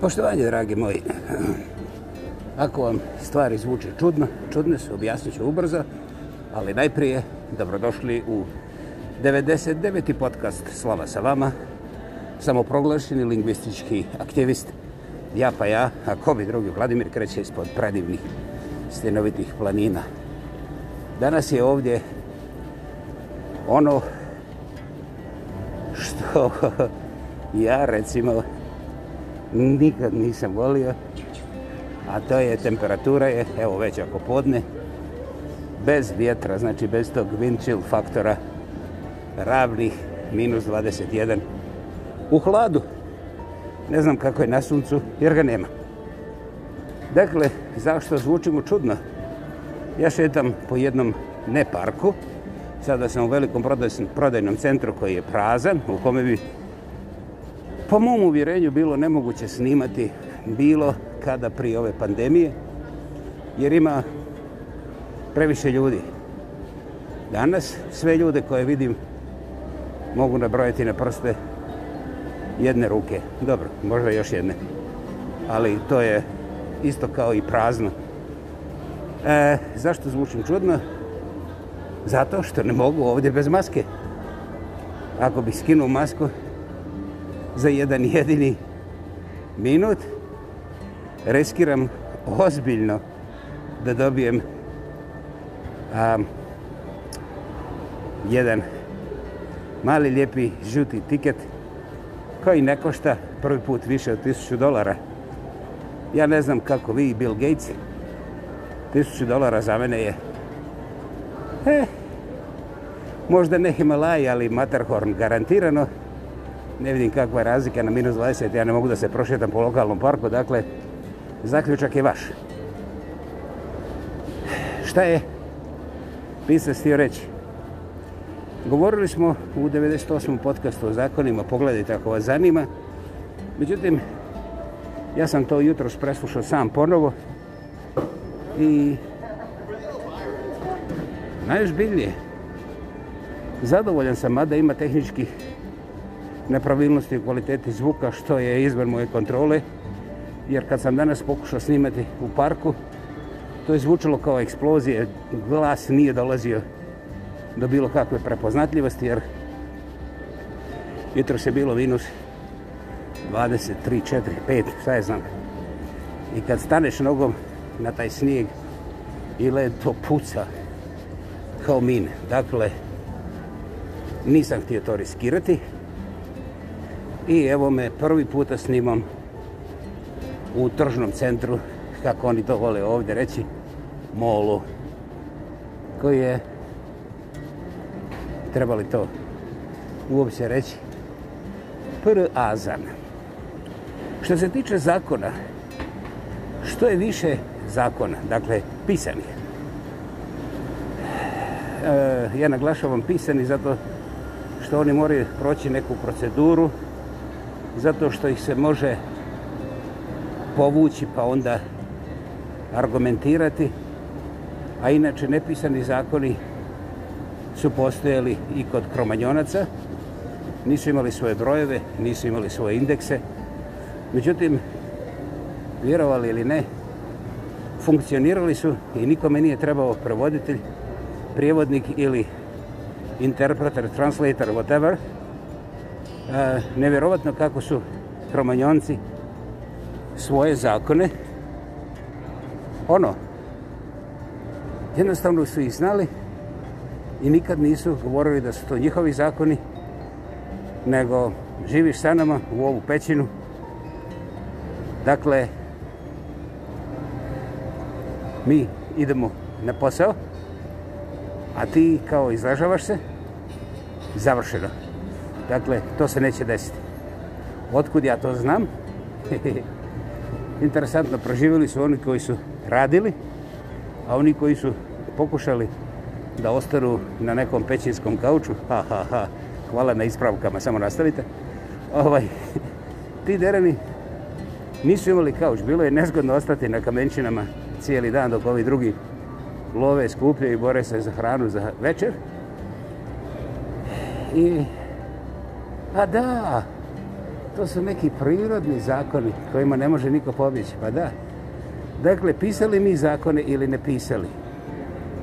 Poštovanje, dragi moji, ako vam stvari zvuče čudno, čudne su, objasnit ću ubrzo, ali najprije, dobrodošli u 99. podcast Slava sa vama, samoproglašeni lingvistički aktivist, ja pa ja, a ko bi drugi, Vladimir kreće ispod predivnih stenovitih planina. Danas je ovdje ono što ja recimo nikad nisam volio. A to je, temperatura je, evo već ako podne, bez vjetra, znači bez tog windchill faktora, ravnih minus 21 u hladu. Ne znam kako je na suncu, jer ga nema. Dakle, zašto zvučimo čudno? Ja šetam po jednom ne parku, sada sam u velikom prodajnom centru koji je prazan, u kome bi po mom uvjerenju bilo nemoguće snimati bilo kada prije ove pandemije, jer ima previše ljudi. Danas sve ljude koje vidim mogu nabrojiti na prste jedne ruke. Dobro, možda još jedne. Ali to je isto kao i prazno. E, zašto zvučim čudno? Zato što ne mogu ovdje bez maske. Ako bih skinuo masku, za jedan jedini minut riskiram ozbiljno da dobijem a, jedan mali lijepi žuti tiket koji ne košta prvi put više od 1000 dolara. Ja ne znam kako vi i Bill Gates 1000 dolara za mene je eh, možda ne Himalaj, ali Matterhorn garantirano ne vidim kakva razlika na minus 20, ja ne mogu da se prošetam po lokalnom parku, dakle, zaključak je vaš. Šta je? Pisa stio reći. Govorili smo u 98. podcastu o zakonima, pogledajte ako vas zanima. Međutim, ja sam to jutro preslušao sam ponovo i najžbiljnije, zadovoljan sam, mada ima tehničkih nepravilnosti u kvaliteti zvuka što je izvan moje kontrole jer kad sam danas pokušao snimati u parku to je zvučalo kao eksplozije glas nije dolazio do bilo kakve prepoznatljivosti jer jutro se bilo minus 23, 4, 5 šta je znam i kad staneš nogom na taj snijeg i led to puca kao mine dakle nisam htio to riskirati i evo me prvi puta snimam u tržnom centru, kako oni to vole ovdje reći, molu, koji je, trebali to uopće reći, pr azan. Što se tiče zakona, što je više zakona, dakle, pisanih, e, ja naglašavam pisani zato što oni moraju proći neku proceduru, zato što ih se može povući pa onda argumentirati, a inače nepisani zakoni su postojali i kod kromanjonaca, nisu imali svoje brojeve, nisu imali svoje indekse, međutim, vjerovali ili ne, funkcionirali su i nikome nije trebao prevoditelj, prijevodnik ili interpreter, translator, whatever, whatever, E, nevjerovatno kako su kromanjonci svoje zakone. Ono, jednostavno su ih znali i nikad nisu govorili da su to njihovi zakoni, nego živiš sa nama u ovu pećinu. Dakle, mi idemo na posao, a ti kao izražavaš se, završeno. Završeno. Dakle, to se neće desiti. Otkud ja to znam? Interesantno, proživjeli su oni koji su radili, a oni koji su pokušali da ostaru na nekom pećinskom kauču, ha, ha, ha, hvala na ispravkama, samo nastavite, ovaj, ti dereni nisu imali kauč, bilo je nezgodno ostati na kamenčinama cijeli dan dok ovi drugi love skupljaju i bore se za hranu za večer. I Pa da, to su neki prirodni zakoni kojima ne može niko pobjeći, pa da. Dakle, pisali mi zakone ili ne pisali?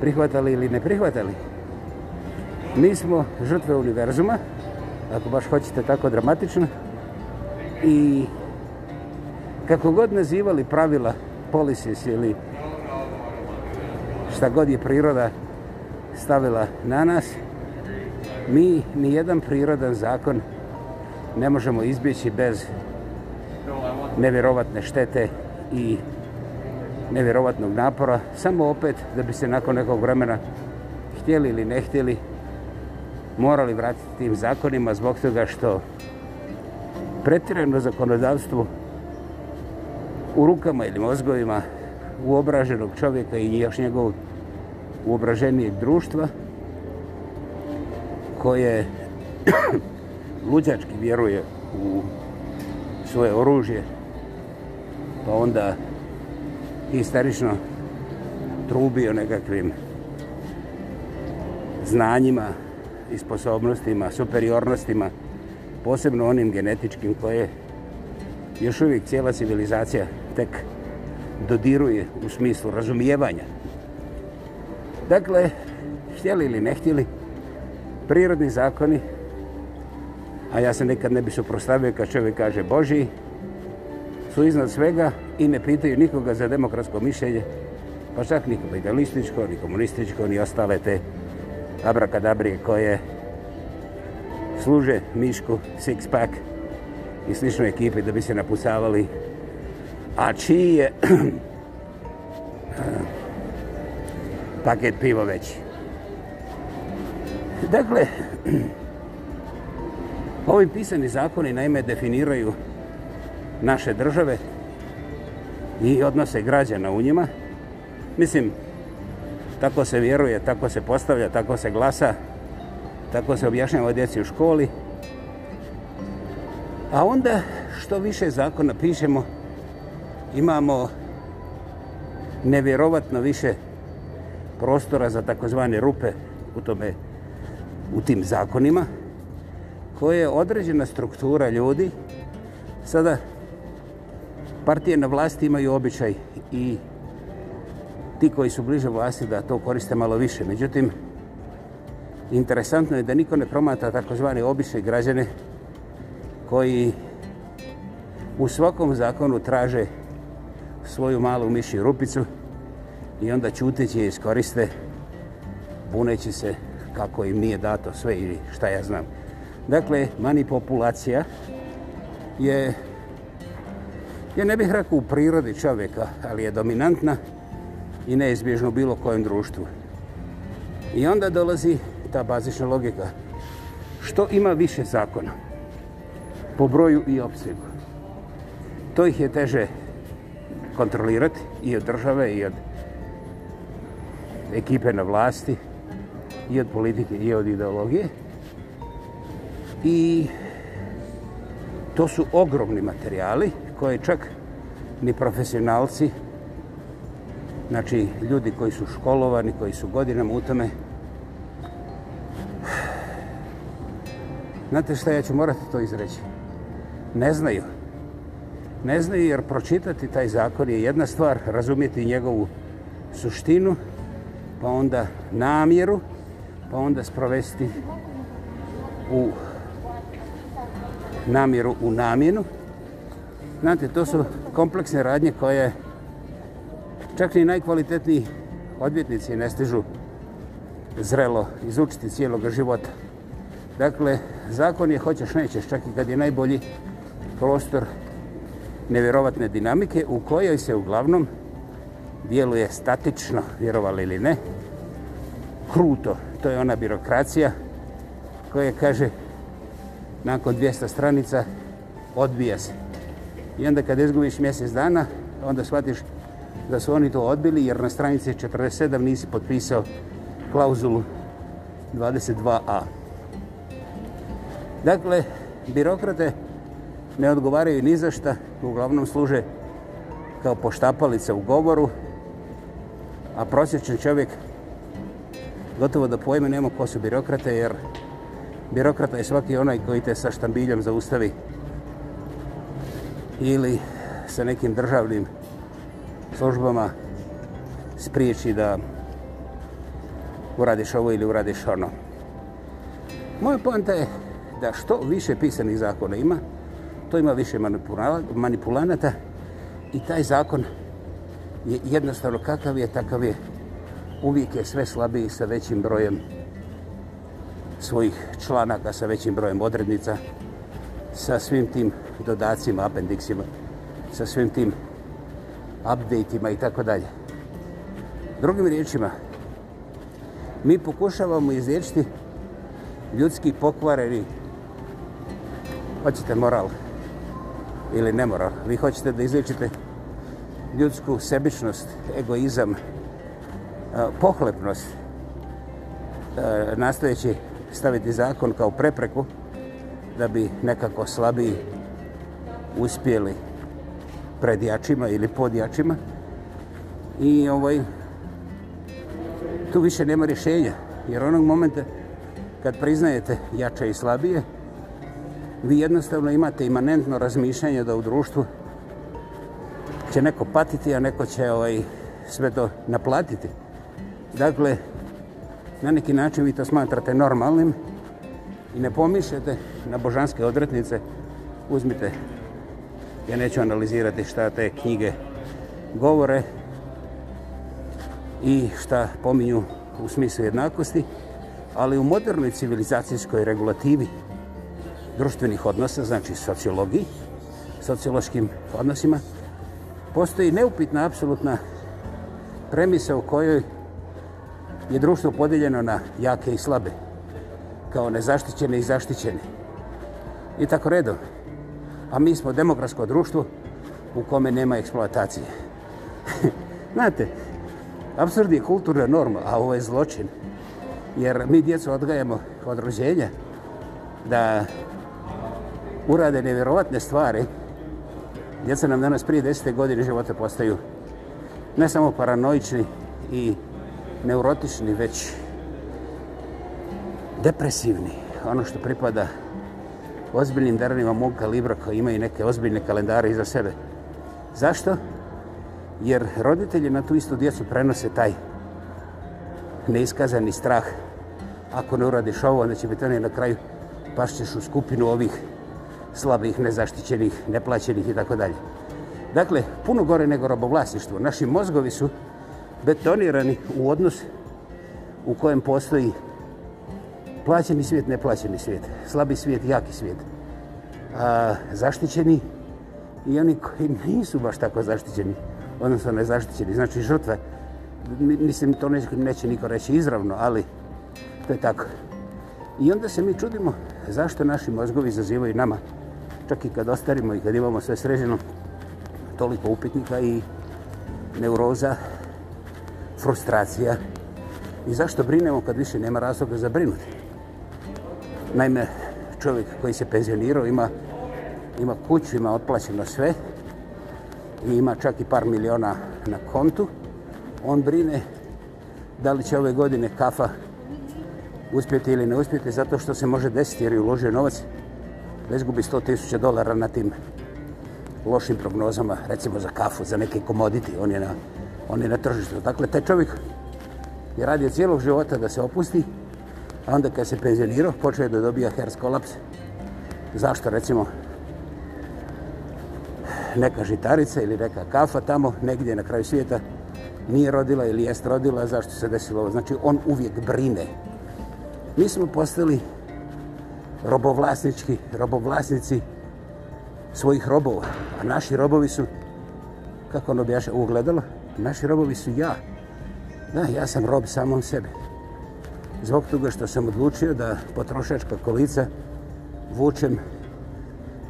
Prihvatali ili ne prihvatali? Mi smo žrtve univerzuma, ako baš hoćete tako dramatično, i kako god nazivali pravila polisis ili šta god je priroda stavila na nas, mi ni jedan prirodan zakon ne možemo izbjeći bez nevjerovatne štete i nevjerovatnog napora, samo opet da bi se nakon nekog vremena htjeli ili ne htjeli morali vratiti tim zakonima zbog toga što pretirano zakonodavstvo u rukama ili mozgovima uobraženog čovjeka i još njegovog uobraženijeg društva koje luđački vjeruje u svoje oružje, pa onda histerično trubi o nekakvim znanjima i sposobnostima, superiornostima, posebno onim genetičkim koje još uvijek cijela civilizacija tek dodiruje u smislu razumijevanja. Dakle, htjeli ili ne htjeli, prirodni zakoni a ja se nikad ne bi suprostavio kad čovjek kaže Boži, su iznad svega i ne pitaju nikoga za demokratsko mišljenje, pa čak ni kapitalističko, ni komunističko, ni ostale te abrakadabrije koje služe Mišku, Six Pack i sličnoj ekipi da bi se napusavali. A čiji je paket pivo veći? Dakle, Pa ovi pisani zakoni naime definiraju naše države i odnose građana u njima. Mislim, tako se vjeruje, tako se postavlja, tako se glasa, tako se objašnjava djeci u školi. A onda što više zakona pišemo, imamo nevjerovatno više prostora za takozvane rupe u tome u tim zakonima koje je određena struktura ljudi. Sada, partije na vlasti imaju običaj i ti koji su bliže vlasti da to koriste malo više. Međutim, interesantno je da niko ne promata takozvane obične građane koji u svakom zakonu traže svoju malu mišiju rupicu i onda čuteći je iskoriste, puneći se kako im nije dato sve ili šta ja znam. Dakle, manipulacija je, je, ne bih rekao u prirodi čovjeka, ali je dominantna i neizbježna u bilo kojem društvu. I onda dolazi ta bazična logika. Što ima više zakona? Po broju i opsegu. To ih je teže kontrolirati i od države i od ekipe na vlasti i od politike i od ideologije i to su ogromni materijali koje čak ni profesionalci, znači ljudi koji su školovani, koji su godinama u tome. Znate šta ja ću morati to izreći? Ne znaju. Ne znaju jer pročitati taj zakon je jedna stvar, razumjeti njegovu suštinu, pa onda namjeru, pa onda sprovesti u namjeru u namjenu. Znate, to su kompleksne radnje koje čak i najkvalitetniji odvjetnici ne stižu zrelo izučiti cijelog života. Dakle, zakon je hoćeš nećeš, čak i kad je najbolji prostor nevjerovatne dinamike u kojoj se uglavnom djeluje statično, vjerovali ili ne, kruto. To je ona birokracija koja kaže nakon 200 stranica odbija se. I onda kada izgubiš mjesec dana, onda shvatiš da su oni to odbili jer na stranici 47 nisi potpisao klauzulu 22a. Dakle, birokrate ne odgovaraju ni za šta, uglavnom služe kao poštapalica u govoru, a prosječan čovjek gotovo da pojme nema ko su birokrate jer Birokrata je svaki onaj koji te sa štambiljem zaustavi ili sa nekim državnim službama spriječi da uradiš ovo ili uradiš ono. Moja poanta je da što više pisanih zakona ima, to ima više manipulanata i taj zakon je jednostavno kakav je, takav je. Uvijek je sve slabiji sa većim brojem zakona svojih članaka sa većim brojem odrednica, sa svim tim dodacima, appendiksima, sa svim tim update-ima i tako dalje. Drugim riječima, mi pokušavamo izliječiti ljudski pokvareni hoćete moral ili nemoral. Vi hoćete da izliječite ljudsku sebičnost, egoizam, pohlepnost, nastojeći staviti zakon kao prepreku da bi nekako slabiji uspjeli pred jačima ili pod jačima. I ovaj, tu više nema rješenja. Jer onog momenta kad priznajete jače i slabije, vi jednostavno imate imanentno razmišljanje da u društvu će neko patiti, a neko će ovaj, sve to naplatiti. Dakle, na neki način vi to smatrate normalnim i ne pomišljate na božanske odretnice, uzmite, ja neću analizirati šta te knjige govore i šta pominju u smislu jednakosti, ali u modernoj civilizacijskoj regulativi društvenih odnosa, znači sociologiji, sociološkim odnosima, postoji neupitna, apsolutna premisa u kojoj je društvo podeljeno na jake i slabe, kao nezaštićene i zaštićene. I tako redo. A mi smo demokratsko društvo u kome nema eksploatacije. Znate, absurd je kulturno norma, a ovo je zločin. Jer mi djecu odgajamo od rođenja da urade nevjerovatne stvari. Djeca nam danas prije desete godine života postaju ne samo paranoični i paranoični, neurotični, već depresivni. Ono što pripada ozbiljnim darnima mog kalibra koji imaju neke ozbiljne kalendare iza sebe. Zašto? Jer roditelji na tu istu djecu prenose taj neiskazani strah. Ako ne uradiš ovo, onda će biti oni na kraju pašćeš u skupinu ovih slabih, nezaštićenih, neplaćenih i tako dalje. Dakle, puno gore nego robovlasništvo. Naši mozgovi su betonirani u odnos u kojem postoji plaćeni svijet, neplaćeni svijet, slabi svijet, jaki svijet, a, zaštićeni i oni koji nisu baš tako zaštićeni, odnosno nezaštićeni, znači žrtve. Mislim, to neće, neće niko reći izravno, ali to je tako. I onda se mi čudimo zašto naši mozgovi zazivaju nama, čak i kad ostarimo i kad imamo sve sreženo, toliko upitnika i neuroza, frustracija. I zašto brinemo kad više nema razloga za brinuti? Naime, čovjek koji se penzionirao ima, ima kuću, ima otplaćeno sve i ima čak i par miliona na kontu. On brine da li će ove godine kafa uspjeti ili ne uspjeti zato što se može desiti jer je uložio novac da izgubi 100.000 dolara na tim lošim prognozama, recimo za kafu, za neke komoditi. On je na on je na tržištu. Dakle, taj čovjek je radio cijelog života da se opusti, a onda kad se penzionirao, počeo je da dobija hers kolaps. Zašto, recimo, neka žitarica ili neka kafa tamo, negdje na kraju svijeta, nije rodila ili jest rodila, zašto se desilo ovo? Znači, on uvijek brine. Mi smo postali robovlasnički, robovlasnici svojih robova. A naši robovi su, kako on objaša, ugledalo, naši robovi su ja. Da, ja sam rob samom sebe. Zbog toga što sam odlučio da potrošačka kolica vučem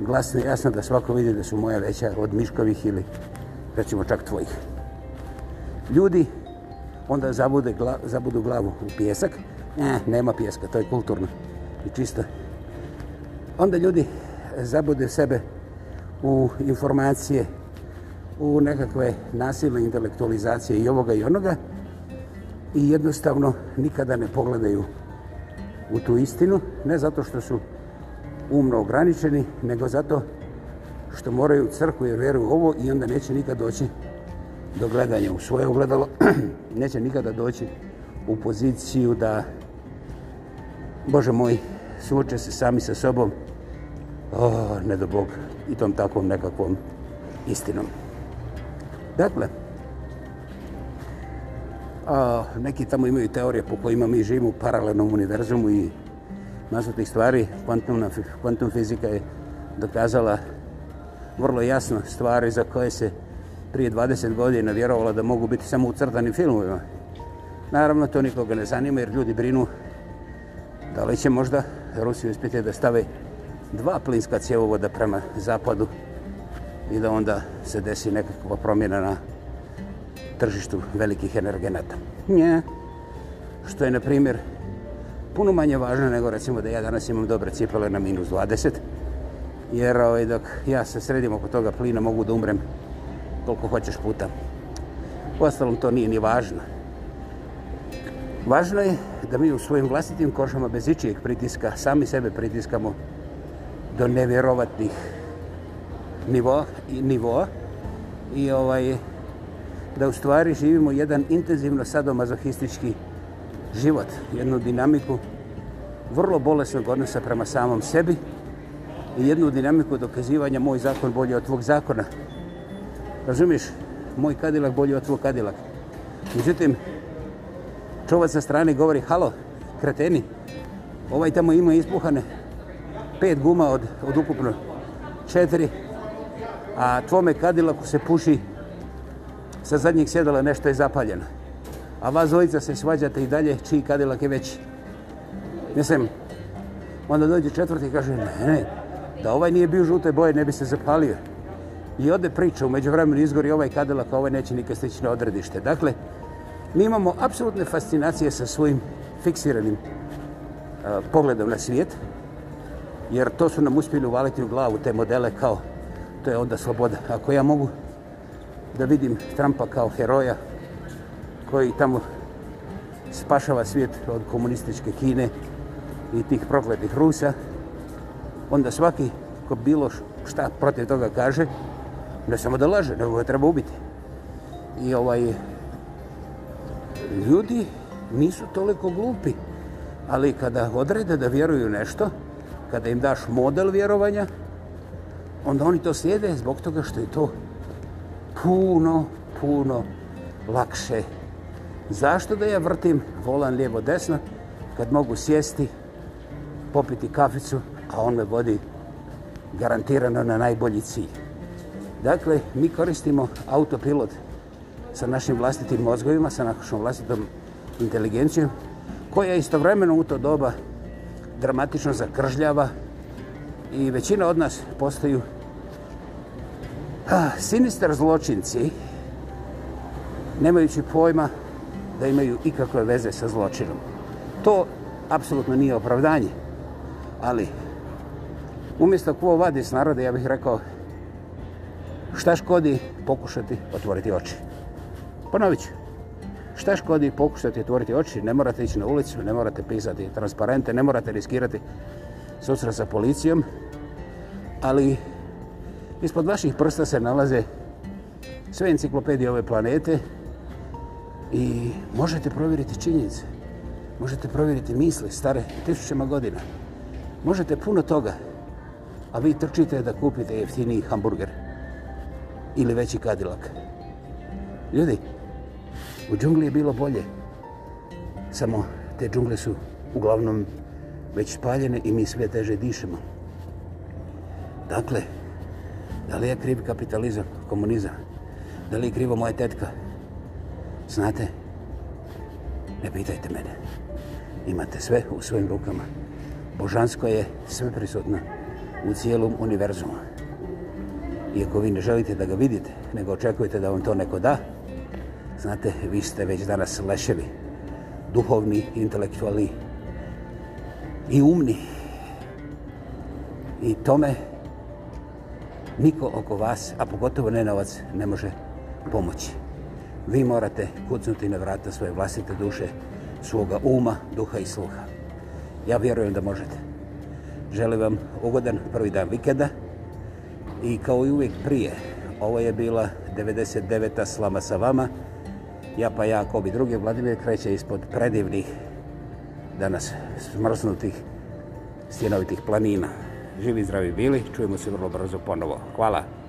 glasno i jasno da svako vidi da su moja veća od miškovih ili recimo čak tvojih. Ljudi onda zabude gla, zabudu glavu u pjesak. E, nema pjeska, to je kulturno i čisto. Onda ljudi zabude sebe u informacije u nekakve nasilne intelektualizacije i ovoga i onoga i jednostavno nikada ne pogledaju u tu istinu, ne zato što su umno ograničeni, nego zato što moraju crkvu jer veruju ovo i onda neće nikada doći do gledanja u svoje ogledalo, neće nikada doći u poziciju da, Bože moj, suoče se sami sa sobom, oh, ne do Bog, i tom takvom nekakvom istinom. Dakle, a, neki tamo imaju teorije po kojima mi živimo u paralelnom univerzumu i masno tih stvari. Kvantum fizika je dokazala vrlo jasno stvari za koje se prije 20 godina vjerovala da mogu biti samo ucrtani filmovima. Naravno, to nikoga ne zanima jer ljudi brinu da li će možda Rusiju ispiti da stave dva plinska cjevovoda prema zapadu i da onda se desi nekakva promjena na tržištu velikih energenata. Nje, što je na primjer puno manje važno nego recimo da ja danas imam dobre cipele na minus 20, jer ovaj, dok ja se sredim oko toga plina mogu da umrem koliko hoćeš puta. U ostalom to nije ni važno. Važno je da mi u svojim vlastitim košama bez ičijeg pritiska sami sebe pritiskamo do nevjerovatnih nivo, nivoa i ovaj da u stvari živimo jedan intenzivno sadomazohistički život, jednu dinamiku vrlo bolesnog odnosa prema samom sebi i jednu dinamiku dokazivanja moj zakon bolje od tvog zakona. Razumiješ? Moj kadilak bolje od tvog kadilak. Međutim, čovac sa strane govori, halo, kreteni, ovaj tamo ima ispuhane pet guma od, od ukupno četiri, a tvome kadilaku se puši sa zadnjih sjedala nešto je zapaljeno. A vas dvojica se svađate i dalje, čiji kadilak je već. Mislim, onda dođe četvrti i kaže, ne, ne, da ovaj nije bio žute boje, ne bi se zapalio. I ode priča, umeđu vremenu izgori ovaj kadilak, a ovaj neće nikad stići na odredište. Dakle, mi imamo apsolutne fascinacije sa svojim fiksiranim a, e, pogledom na svijet, jer to su nam uspjeli uvaliti u glavu te modele kao to je onda sloboda. Ako ja mogu da vidim Trumpa kao heroja koji tamo spašava svijet od komunističke Kine i tih progledih Rusa, onda svaki ko bilo šta protiv toga kaže, ne samo da laže, nego ga treba ubiti. I ovaj, ljudi nisu toliko glupi, ali kada odrede da vjeruju nešto, kada im daš model vjerovanja, onda oni to slijede zbog toga što je to puno, puno lakše. Zašto da ja vrtim volan lijevo desno kad mogu sjesti, popiti kaficu, a on me vodi garantirano na najbolji cilj. Dakle, mi koristimo autopilot sa našim vlastitim mozgovima, sa našom vlastitom inteligencijom, koja istovremeno u to doba dramatično zakržljava, i većina od nas postaju sinister zločinci nemajući pojma da imaju ikakve veze sa zločinom. To apsolutno nije opravdanje, ali umjesto kvo vadi s narode, ja bih rekao šta škodi pokušati otvoriti oči. Ponovit ću. Šta škodi pokušati otvoriti oči? Ne morate ići na ulicu, ne morate pisati transparente, ne morate riskirati susret sa policijom, ali ispod vaših prsta se nalaze sve enciklopedije ove planete i možete provjeriti činjenice, možete provjeriti misli stare tisućama godina, možete puno toga, a vi trčite da kupite jeftiniji hamburger ili veći kadilak. Ljudi, u džungli je bilo bolje, samo te džungle su uglavnom već spaljene i mi sve teže dišemo. Dakle, da li je kriv kapitalizam, komunizam? Da li je krivo moja tetka? Znate, ne pitajte mene. Imate sve u svojim rukama. Božansko je sve prisutno u cijelom univerzumu. Iako vi ne želite da ga vidite, nego očekujete da vam to neko da, znate, vi ste već danas leševi, duhovni, intelektualni, i umni. I tome niko oko vas, a pogotovo ne novac, ne može pomoći. Vi morate kucnuti na vrata svoje vlastite duše, svoga uma, duha i sluha. Ja vjerujem da možete. Želim vam ugodan prvi dan vikenda i kao i uvijek prije, ovo je bila 99. slama sa vama, ja pa ja, kobi drugi, Vladimir kreće ispod predivnih danas smrznutih stjenovitih planina. Živi zdravi bili, čujemo se vrlo brzo ponovo. Hvala.